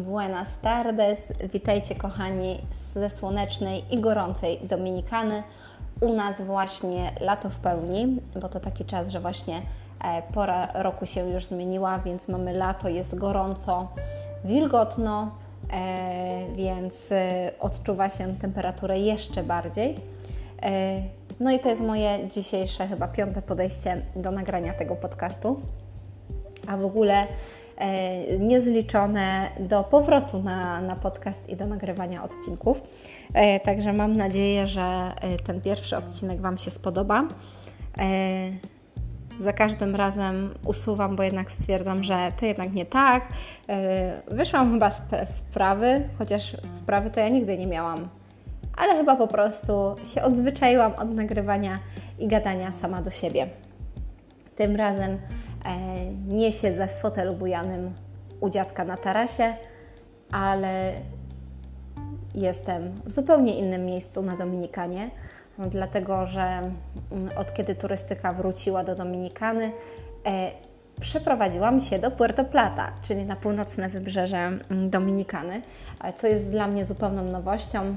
Buenas tardes, witajcie kochani ze słonecznej i gorącej Dominikany. U nas właśnie lato w pełni, bo to taki czas, że właśnie e, pora roku się już zmieniła, więc mamy lato, jest gorąco, wilgotno, e, więc e, odczuwa się temperaturę jeszcze bardziej. No i to jest moje dzisiejsze chyba piąte podejście do nagrania tego podcastu. A w ogóle niezliczone do powrotu na, na podcast i do nagrywania odcinków. E, także mam nadzieję, że e, ten pierwszy odcinek Wam się spodoba. Za każdym razem usuwam, bo jednak stwierdzam, że to jednak nie tak. Wyszłam chyba z wprawy, chociaż wprawy to ja nigdy nie miałam, ale chyba po prostu się odzwyczaiłam od nagrywania i gadania sama do siebie. Tym razem E, nie siedzę w fotelu bujanym u dziadka na tarasie, ale jestem w zupełnie innym miejscu na Dominikanie, dlatego że mm, od kiedy turystyka wróciła do Dominikany, e, przeprowadziłam się do Puerto Plata, czyli na północne wybrzeże mm, Dominikany, co jest dla mnie zupełną nowością,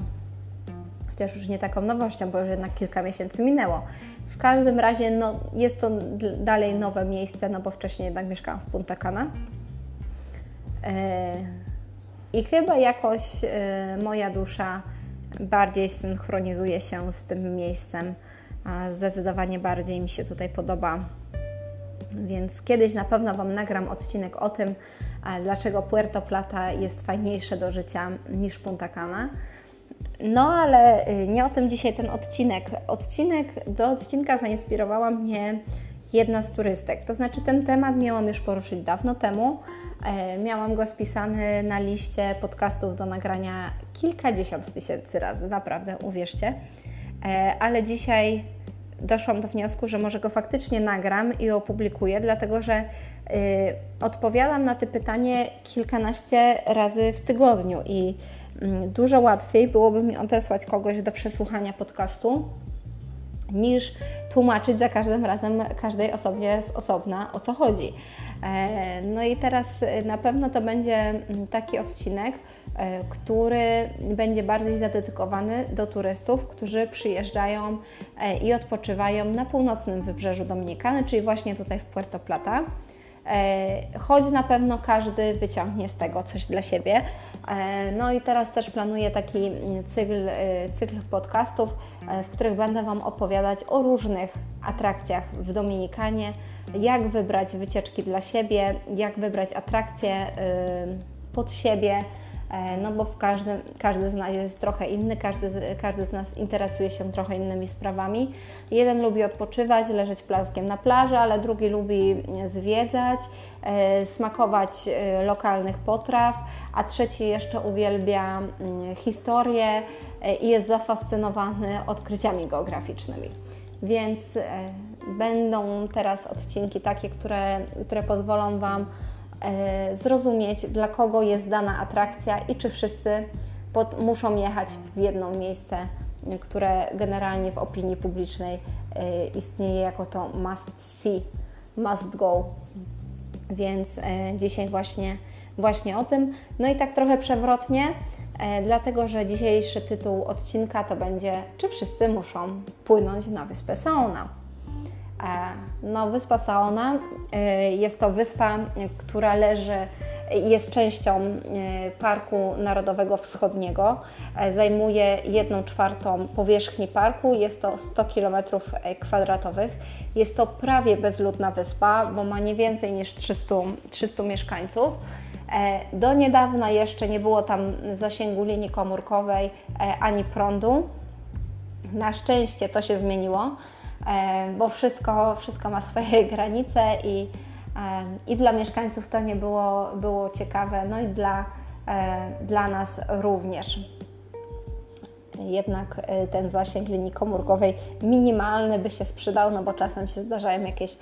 chociaż już nie taką nowością, bo już jednak kilka miesięcy minęło. W każdym razie no, jest to dalej nowe miejsce, no bo wcześniej jednak mieszkałam w Punta Cana. E, I chyba jakoś e, moja dusza bardziej synchronizuje się z tym miejscem. A zdecydowanie bardziej mi się tutaj podoba. Więc kiedyś na pewno Wam nagram odcinek o tym, dlaczego Puerto Plata jest fajniejsze do życia niż Punta Cana. No ale y, nie o tym dzisiaj ten odcinek. Odcinek do odcinka zainspirowała mnie jedna z turystek. To znaczy ten temat miałam już poruszyć dawno temu. E, miałam go spisany na liście podcastów do nagrania kilkadziesiąt tysięcy razy, naprawdę, uwierzcie. E, ale dzisiaj doszłam do wniosku, że może go faktycznie nagram i opublikuję, dlatego że y, odpowiadam na to pytanie kilkanaście razy w tygodniu i dużo łatwiej byłoby mi odesłać kogoś do przesłuchania podcastu, niż tłumaczyć za każdym razem każdej osobie z osobna o co chodzi. E, no i teraz e, na pewno to będzie mm, taki odcinek, e, który będzie bardziej zadedykowany do turystów, którzy przyjeżdżają i odpoczywają na północnym wybrzeżu Dominikany, czyli właśnie tutaj w Puerto Plata. Choć na pewno każdy wyciągnie z tego coś dla siebie. E, no i teraz też planuję taki cykl, e, cykl podcastów, e, w których będę Wam opowiadać o różnych atrakcjach w Dominikanie, jak wybrać wycieczki dla siebie, jak wybrać atrakcje pod siebie, no bo w każdym, każdy z nas jest trochę inny, każdy, każdy z nas interesuje się trochę innymi sprawami. Jeden lubi odpoczywać, leżeć plaskiem na plaży, ale drugi lubi zwiedzać, e, smakować e, lokalnych potraw, a trzeci jeszcze uwielbia mm, historię i jest zafascynowany odkryciami geograficznymi. Więc będą teraz odcinki takie, które, które pozwolą Wam E, zrozumieć, dla kogo jest dana atrakcja i czy wszyscy pod, muszą jechać w jedno miejsce, które generalnie w opinii publicznej e, istnieje jako to must see, must go. Więc e, dzisiaj właśnie, właśnie o tym. No i tak trochę przewrotnie, dlatego że dzisiejszy tytuł odcinka to będzie Czy wszyscy muszą płynąć na wyspę Saona? No, wyspa Saona jest to wyspa, która leży, jest częścią y, Parku Narodowego Wschodniego. E, zajmuje 1 czwartą powierzchni parku, jest to 100 km kwadratowych. Jest to prawie bezludna wyspa, bo ma nie więcej niż 300, 300 mieszkańców. E, do niedawna jeszcze nie było tam zasięgu linii komórkowej e, ani prądu. Na szczęście to się zmieniło. E, bo wszystko, wszystko ma swoje granice i, e, i dla mieszkańców to nie było, było ciekawe, no i dla, e, dla nas również. Jednak ten zasięg linii komórkowej minimalny by się sprzedał, no bo czasem się zdarzają jakieś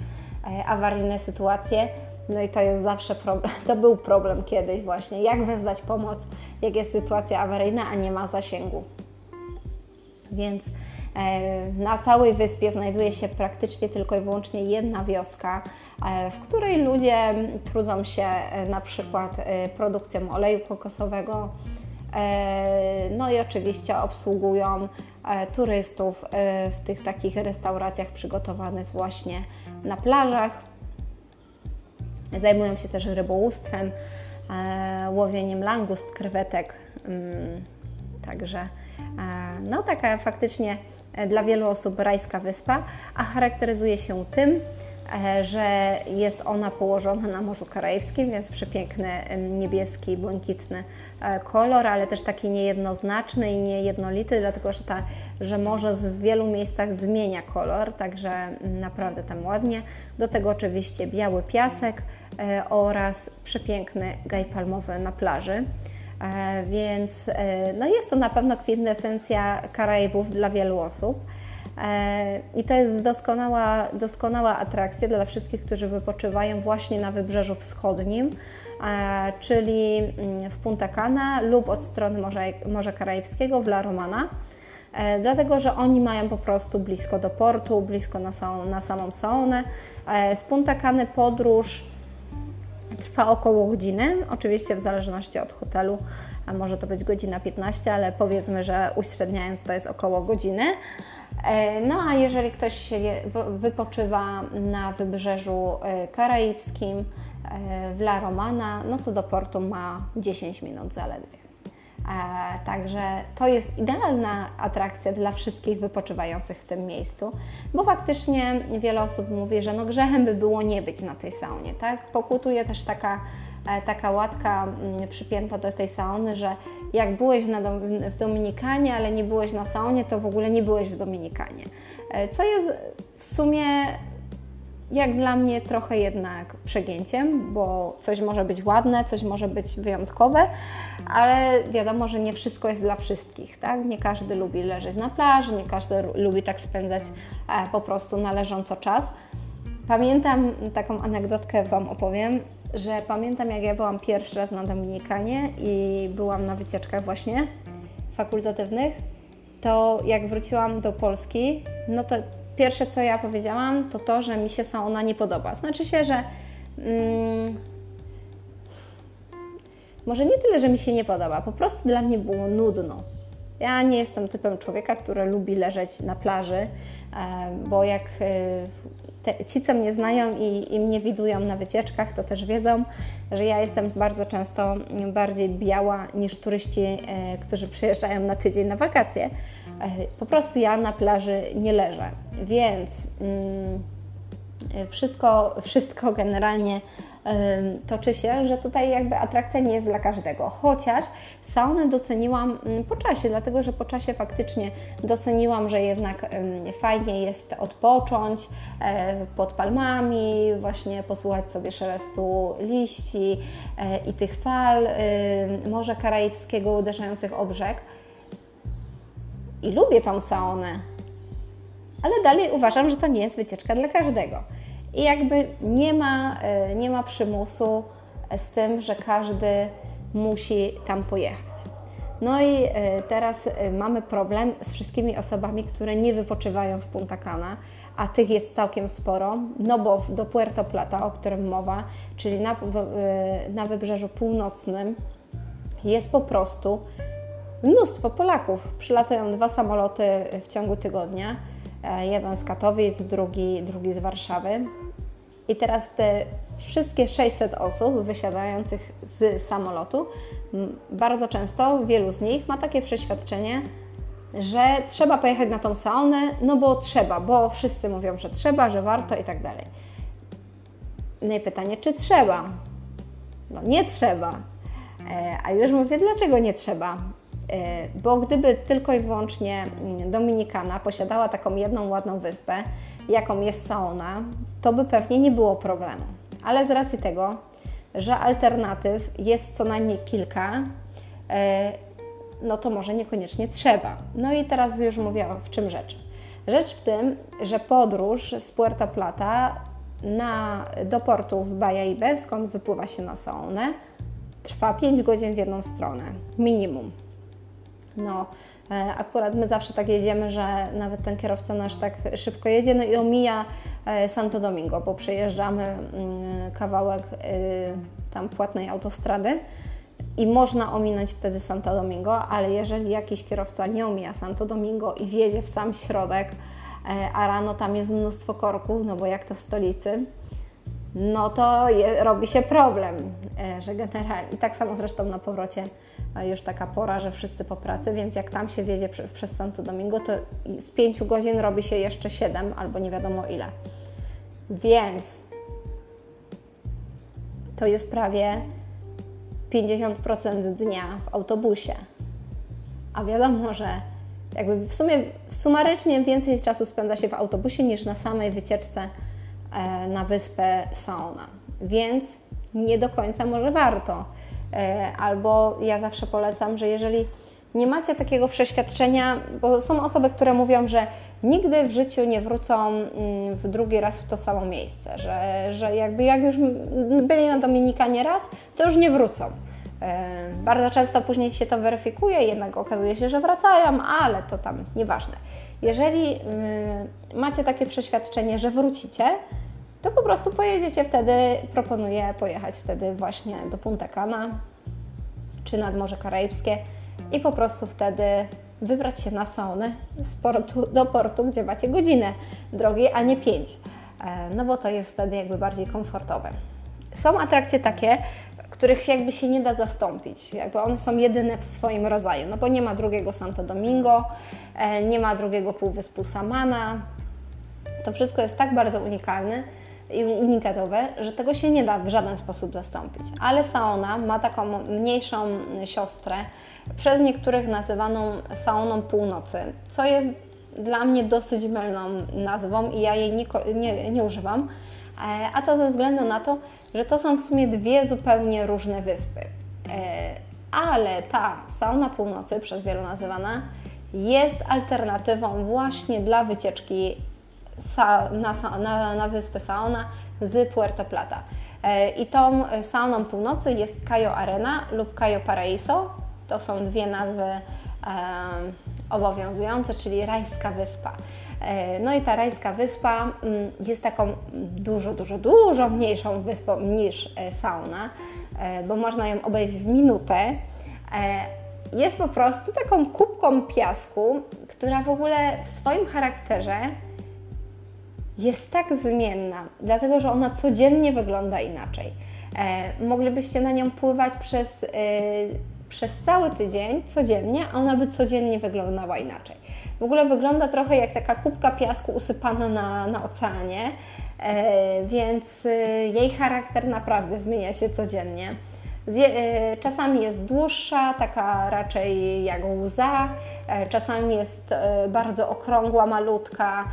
awaryjne sytuacje. No i to jest zawsze problem. To był problem kiedyś właśnie. Jak wezwać pomoc, jak jest sytuacja awaryjna, a nie ma zasięgu. Więc Na całej wyspie znajduje się praktycznie tylko i wyłącznie jedna wioska, w której ludzie trudzą się na przykład produkcją oleju kokosowego, no i oczywiście obsługują turystów w tych takich restauracjach przygotowanych właśnie na plażach. Zajmują się też rybołówstwem, łowieniem langust, krewetek. Mm, także no taka faktycznie dla wielu osób rajska wyspa, a charakteryzuje się tym, e, że jest ona położona na Morzu Karaibskim, więc przepiękny niebieski, błękitny e, kolor, ale też taki niejednoznaczny i niejednolity, dlatego że, ta, że morze w wielu miejscach zmienia kolor, także naprawdę tam ładnie. Do tego oczywiście biały piasek e, oraz przepiękny gaj palmowy na plaży. E, więc e, no jest to na pewno kwintesencja Karaibów dla wielu osób. E, I to jest doskonała, doskonała atrakcja dla wszystkich, którzy wypoczywają właśnie na wybrzeżu wschodnim, czyli mm, w Punta Cana lub od strony Morza, Morza Karaibskiego w La Romana. Dlatego, że oni mają po prostu blisko do portu, blisko na, na samą Saonę. Z Punta Cany podróż Trwa około godziny, oczywiście w zależności od hotelu, a może to być godzina 15, ale powiedzmy, że uśredniając to jest około godziny. E, no a jeżeli ktoś się wypoczywa na wybrzeżu e, karaibskim e, w La Romana, no to do portu ma 10 minut zaledwie. Także to jest idealna atrakcja dla wszystkich wypoczywających w tym miejscu, bo faktycznie wiele osób mówi, że no grzechem by było nie być na tej saunie, tak? Pokutuje też taka, e, taka łatka mm, przypięta do tej sauny, że jak byłeś w Dominikanie, ale nie byłeś na saunie, to w ogóle nie byłeś w Dominikanie. E, co jest w sumie jak dla mnie trochę jednak przegięciem, bo coś może być ładne, coś może być wyjątkowe, ale wiadomo, że nie wszystko jest dla wszystkich, tak? Nie każdy lubi leżeć na plaży, nie każdy lubi tak spędzać e, po prostu należąco czas. Pamiętam taką anegdotkę Wam opowiem, że pamiętam jak ja byłam pierwszy raz na Dominikanie i byłam na wycieczkach właśnie fakultatywnych, to jak wróciłam do Polski, no to pierwsze co ja powiedziałam, to to, że mi się sauna nie podoba. Znaczy się, że mm, może nie tyle, że mi się nie podoba, po prostu dla mnie było nudno. Ja nie jestem typem człowieka, który lubi leżeć na plaży, e, bo jak e, te, ci, co mnie znają i, i mnie widują na wycieczkach, to też wiedzą, że ja jestem bardzo często bardziej biała niż turyści, e, którzy przyjeżdżają na tydzień na wakacje. Po prostu ja na plaży nie leżę, więc mm, wszystko, wszystko generalnie toczy się, że tutaj jakby atrakcja nie jest dla każdego. Chociaż saunę doceniłam mm, po czasie, dlatego że po czasie faktycznie doceniłam, że jednak fajnie jest odpocząć e, pod palmami, właśnie posłuchać sobie szelestu liści e, i tych fal Morza Karaibskiego uderzających o brzeg. I lubię tą saunę, ale dalej uważam, że to nie jest wycieczka dla każdego. I jakby nie ma, e, nie ma przymusu z tym, że każdy musi tam pojechać. No i e, teraz e, mamy problem z wszystkimi osobami, które nie wypoczywają w Punta Cana, a tych jest całkiem sporo, no bo do Puerto Plata, o którym mowa, czyli na, na wybrzeżu północnym, jest po prostu mnóstwo Polaków. Przylatują dwa samoloty w ciągu tygodnia, jeden z Katowic, drugi, drugi z Warszawy. I teraz te wszystkie 600 osób wysiadających z samolotu, bardzo często wielu z nich ma takie przeświadczenie, że trzeba pojechać na tą saunę, no bo trzeba, bo wszyscy mówią, że trzeba, że warto i tak dalej. No i pytanie, czy trzeba? No nie trzeba. E, a już mówię, dlaczego nie trzeba? E, bo gdyby tylko i wyłącznie Dominikana posiadała taką jedną ładną wyspę, jaką jest sauna, to by pewnie nie było problemu. Ale z racji tego, że alternatyw jest co najmniej kilka, e, no to może niekoniecznie trzeba. No i teraz już mówię w czym rzecz. Rzecz w tym, że podróż z Puerto Plata na, do portu w Bahia skąd wypływa się na saunę, trwa 5 godzin w jedną stronę, minimum. No, E, akurat my zawsze tak jedziemy, że nawet ten kierowca nasz tak szybko jedzie no i omija e, Santo Domingo, bo przejeżdżamy mm, kawałek y, tam płatnej autostrady i można ominąć wtedy Santo Domingo, ale jeżeli jakiś kierowca nie omija Santo Domingo i wjedzie w sam środek, e, a rano tam jest mnóstwo korków, no bo jak to w stolicy, no to je, robi się problem, że generalnie, i tak samo zresztą na powrocie już taka pora, że wszyscy po pracy, więc jak tam się wiedzie przez Santo Domingo, to z 5 godzin robi się jeszcze 7 albo nie wiadomo ile. Więc to jest prawie 50% dnia w autobusie. A wiadomo, że jakby w sumie sumarycznie więcej czasu spędza się w autobusie niż na samej wycieczce e, na wyspę Saona. Więc nie do końca może warto albo ja zawsze polecam, że jeżeli nie macie takiego przeświadczenia, bo są osoby, które mówią, że nigdy w życiu nie wrócą mm, w drugi raz w to samo miejsce, że, że jakby jak już byli na Dominikanie raz, to już nie wrócą. E, bardzo często później się to weryfikuje, jednak okazuje się, że wracają, ale to tam nieważne. Jeżeli mm, macie takie przeświadczenie, że wrócicie, to po prostu pojedziecie wtedy, proponuję pojechać wtedy właśnie do Punta Cana czy nad Morze Karaibskie i po prostu wtedy wybrać się na saunę z portu do portu, gdzie macie godzinę drogi, a nie pięć. E, no bo to jest wtedy jakby bardziej komfortowe. Są atrakcje takie, których jakby się nie da zastąpić. Jakby one są jedyne w swoim rodzaju, no bo nie ma drugiego Santo Domingo, e, nie ma drugiego Półwyspu Samana. To wszystko jest tak bardzo unikalne, i unikatowe, że tego się nie da w żaden sposób zastąpić. Ale sauna ma taką mniejszą siostrę, przez niektórych nazywaną sauną północy, co jest dla mnie dosyć mylną nazwą i ja jej nie, nie, nie używam. E, a to ze względu na to, że to są w sumie dwie zupełnie różne wyspy. E, ale ta sauna północy, przez wielu nazywana, jest alternatywą właśnie dla wycieczki na, na, na wyspę Saona z Puerto Plata. E, I tą sauną północy jest Cayo Arena lub Cayo Paraíso. To są dwie nazwy e, obowiązujące, czyli Rajska Wyspa. E, no i ta Rajska Wyspa mm, jest taką dużo, dużo, dużo mniejszą wyspą niż sauna, bo można ją obejść w minutę. Jest po prostu taką kubką piasku, która w ogóle w swoim charakterze jest tak zmienna, dlatego że ona codziennie wygląda inaczej. E, moglibyście na nią pływać przez, e, przez cały tydzień, codziennie, a ona by codziennie wyglądała inaczej. W ogóle wygląda trochę jak taka kubka piasku usypana na, na oceanie, e, więc e, jej charakter naprawdę zmienia się codziennie. E, czasami jest dłuższa, taka raczej jak łza, czasami jest bardzo okrągła, malutka,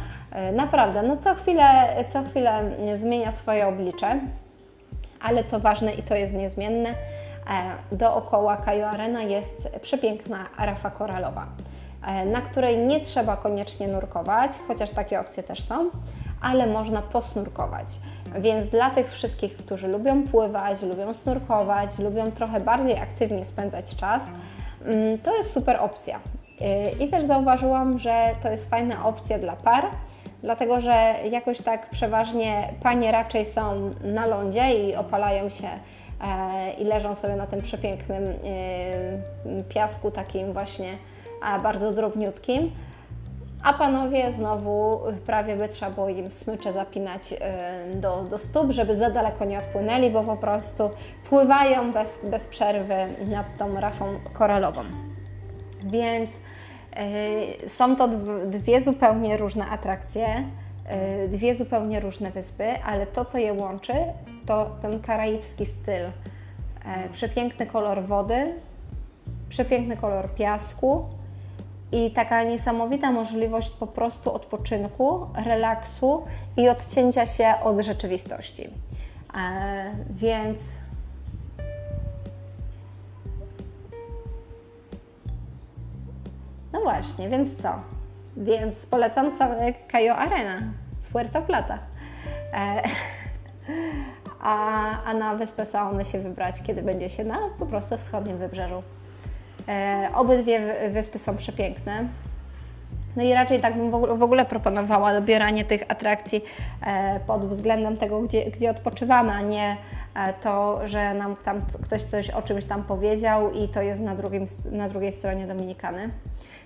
naprawdę, no co chwilę, co chwilę zmienia swoje oblicze, ale co ważne i to jest niezmienne, e, dookoła Kajo Arena jest przepiękna rafa koralowa, e, na której nie trzeba koniecznie nurkować, chociaż takie opcje też są, ale można posnurkować. Więc dla tych wszystkich, którzy lubią pływać, lubią snurkować, lubią trochę bardziej aktywnie spędzać czas, mm, to jest super opcja. I też zauważyłam, że to jest fajna opcja dla par, dlatego że jakoś tak przeważnie panie raczej są na lądzie i opalają się e, i leżą sobie na tym przepięknym e, piasku, takim właśnie bardzo drobniutkim. A panowie znowu prawie by trzeba było im smycze zapinać e, do, do stóp, żeby za daleko nie odpłynęli, bo po prostu pływają bez, bez przerwy nad tą rafą koralową. Więc są to dwie zupełnie różne atrakcje, e, dwie zupełnie różne wyspy, ale to, co je łączy, to ten karaibski styl. E, przepiękny kolor wody, przepiękny kolor piasku i taka niesamowita możliwość po prostu odpoczynku, relaksu i odcięcia się od rzeczywistości. Więc właśnie, więc co? Więc polecam Cayo Arena z Puerto Plata. E, a, a na Wyspę Saony się wybrać, kiedy będzie się na po prostu wschodnim wybrzeżu. Obydwie wyspy są przepiękne. No i raczej tak bym w ogóle proponowała dobieranie tych atrakcji pod względem tego, gdzie, gdzie odpoczywamy, a nie to, że nam tam ktoś coś o czymś tam powiedział i to jest na, drugim, na drugiej stronie Dominikany.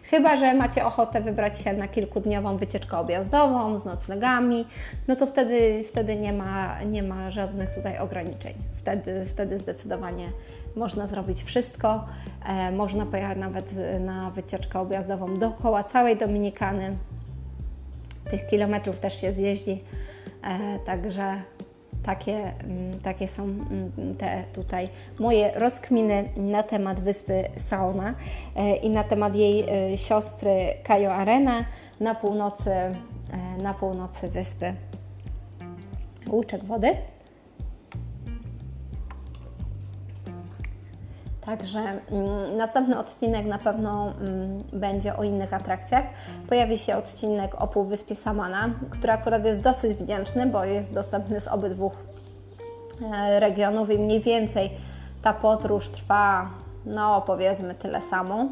Chyba, że macie ochotę wybrać się na kilkudniową wycieczkę objazdową z noclegami, no to wtedy, wtedy nie, ma, nie ma żadnych tutaj ograniczeń. Wtedy, wtedy zdecydowanie można zrobić wszystko. E, można pojechać nawet na wycieczkę objazdową dookoła całej Dominikany. Tych kilometrów też się zjeździ, e, także takie, mm, takie są mm, te tutaj moje rozkminy na temat wyspy Saona e, i na temat jej e, siostry Cayo Arena na północy, e, na północy wyspy. Łuczek wody. Także mm, następny odcinek na pewno mm, będzie o innych atrakcjach. Pojawi się odcinek o Półwyspie Samana, który akurat jest dosyć wdzięczny, bo jest dostępny z obydwu e, regionów i mniej więcej ta podróż trwa, no powiedzmy tyle samo.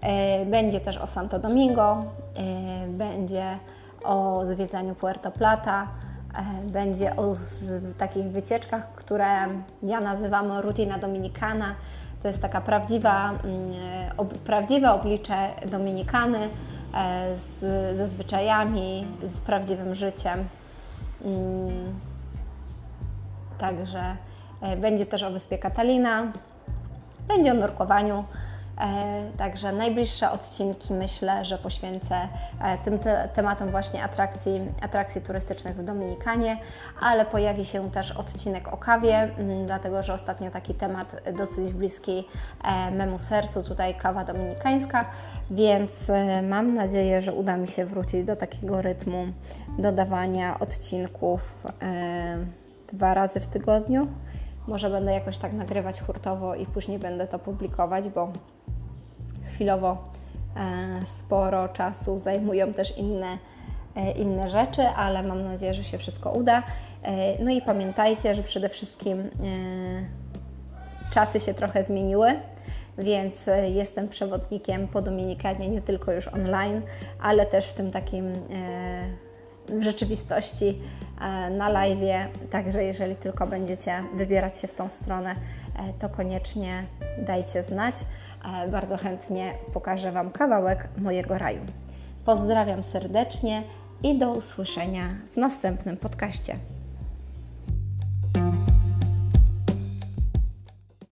E, będzie też o Santo Domingo, e, będzie o zwiedzaniu Puerto Plata, będzie o takich wycieczkach, które ja nazywam rutina dominikana, to jest taka prawdziwa, mm, ob, prawdziwe oblicze Dominikany e, z, ze zwyczajami, z prawdziwym życiem. Mm, także e, będzie też o wyspie Katalina, będzie o nurkowaniu, także najbliższe odcinki myślę, że poświęcę e, tym te tematom właśnie atrakcji, atrakcji turystycznych w Dominikanie, ale pojawi się też odcinek o kawie, mm, dlatego że ostatnio taki temat dosyć bliski e, memu sercu, tutaj kawa dominikańska, więc mam nadzieję, że uda mi się wrócić do takiego rytmu dodawania odcinków dwa razy w tygodniu. Może będę jakoś tak nagrywać hurtowo i później będę to publikować, bo chwilowo e, sporo czasu zajmują też inne, e, inne rzeczy, ale mam nadzieję, że się wszystko uda. E, no i pamiętajcie, że przede wszystkim czasy się trochę zmieniły, więc jestem przewodnikiem po Dominikanie nie tylko już online, ale też w tym takim w rzeczywistości na live. Także jeżeli tylko będziecie wybierać się w tą stronę, to koniecznie dajcie znać. Bardzo chętnie pokażę Wam kawałek mojego raju. Pozdrawiam serdecznie i do usłyszenia w następnym podcaście.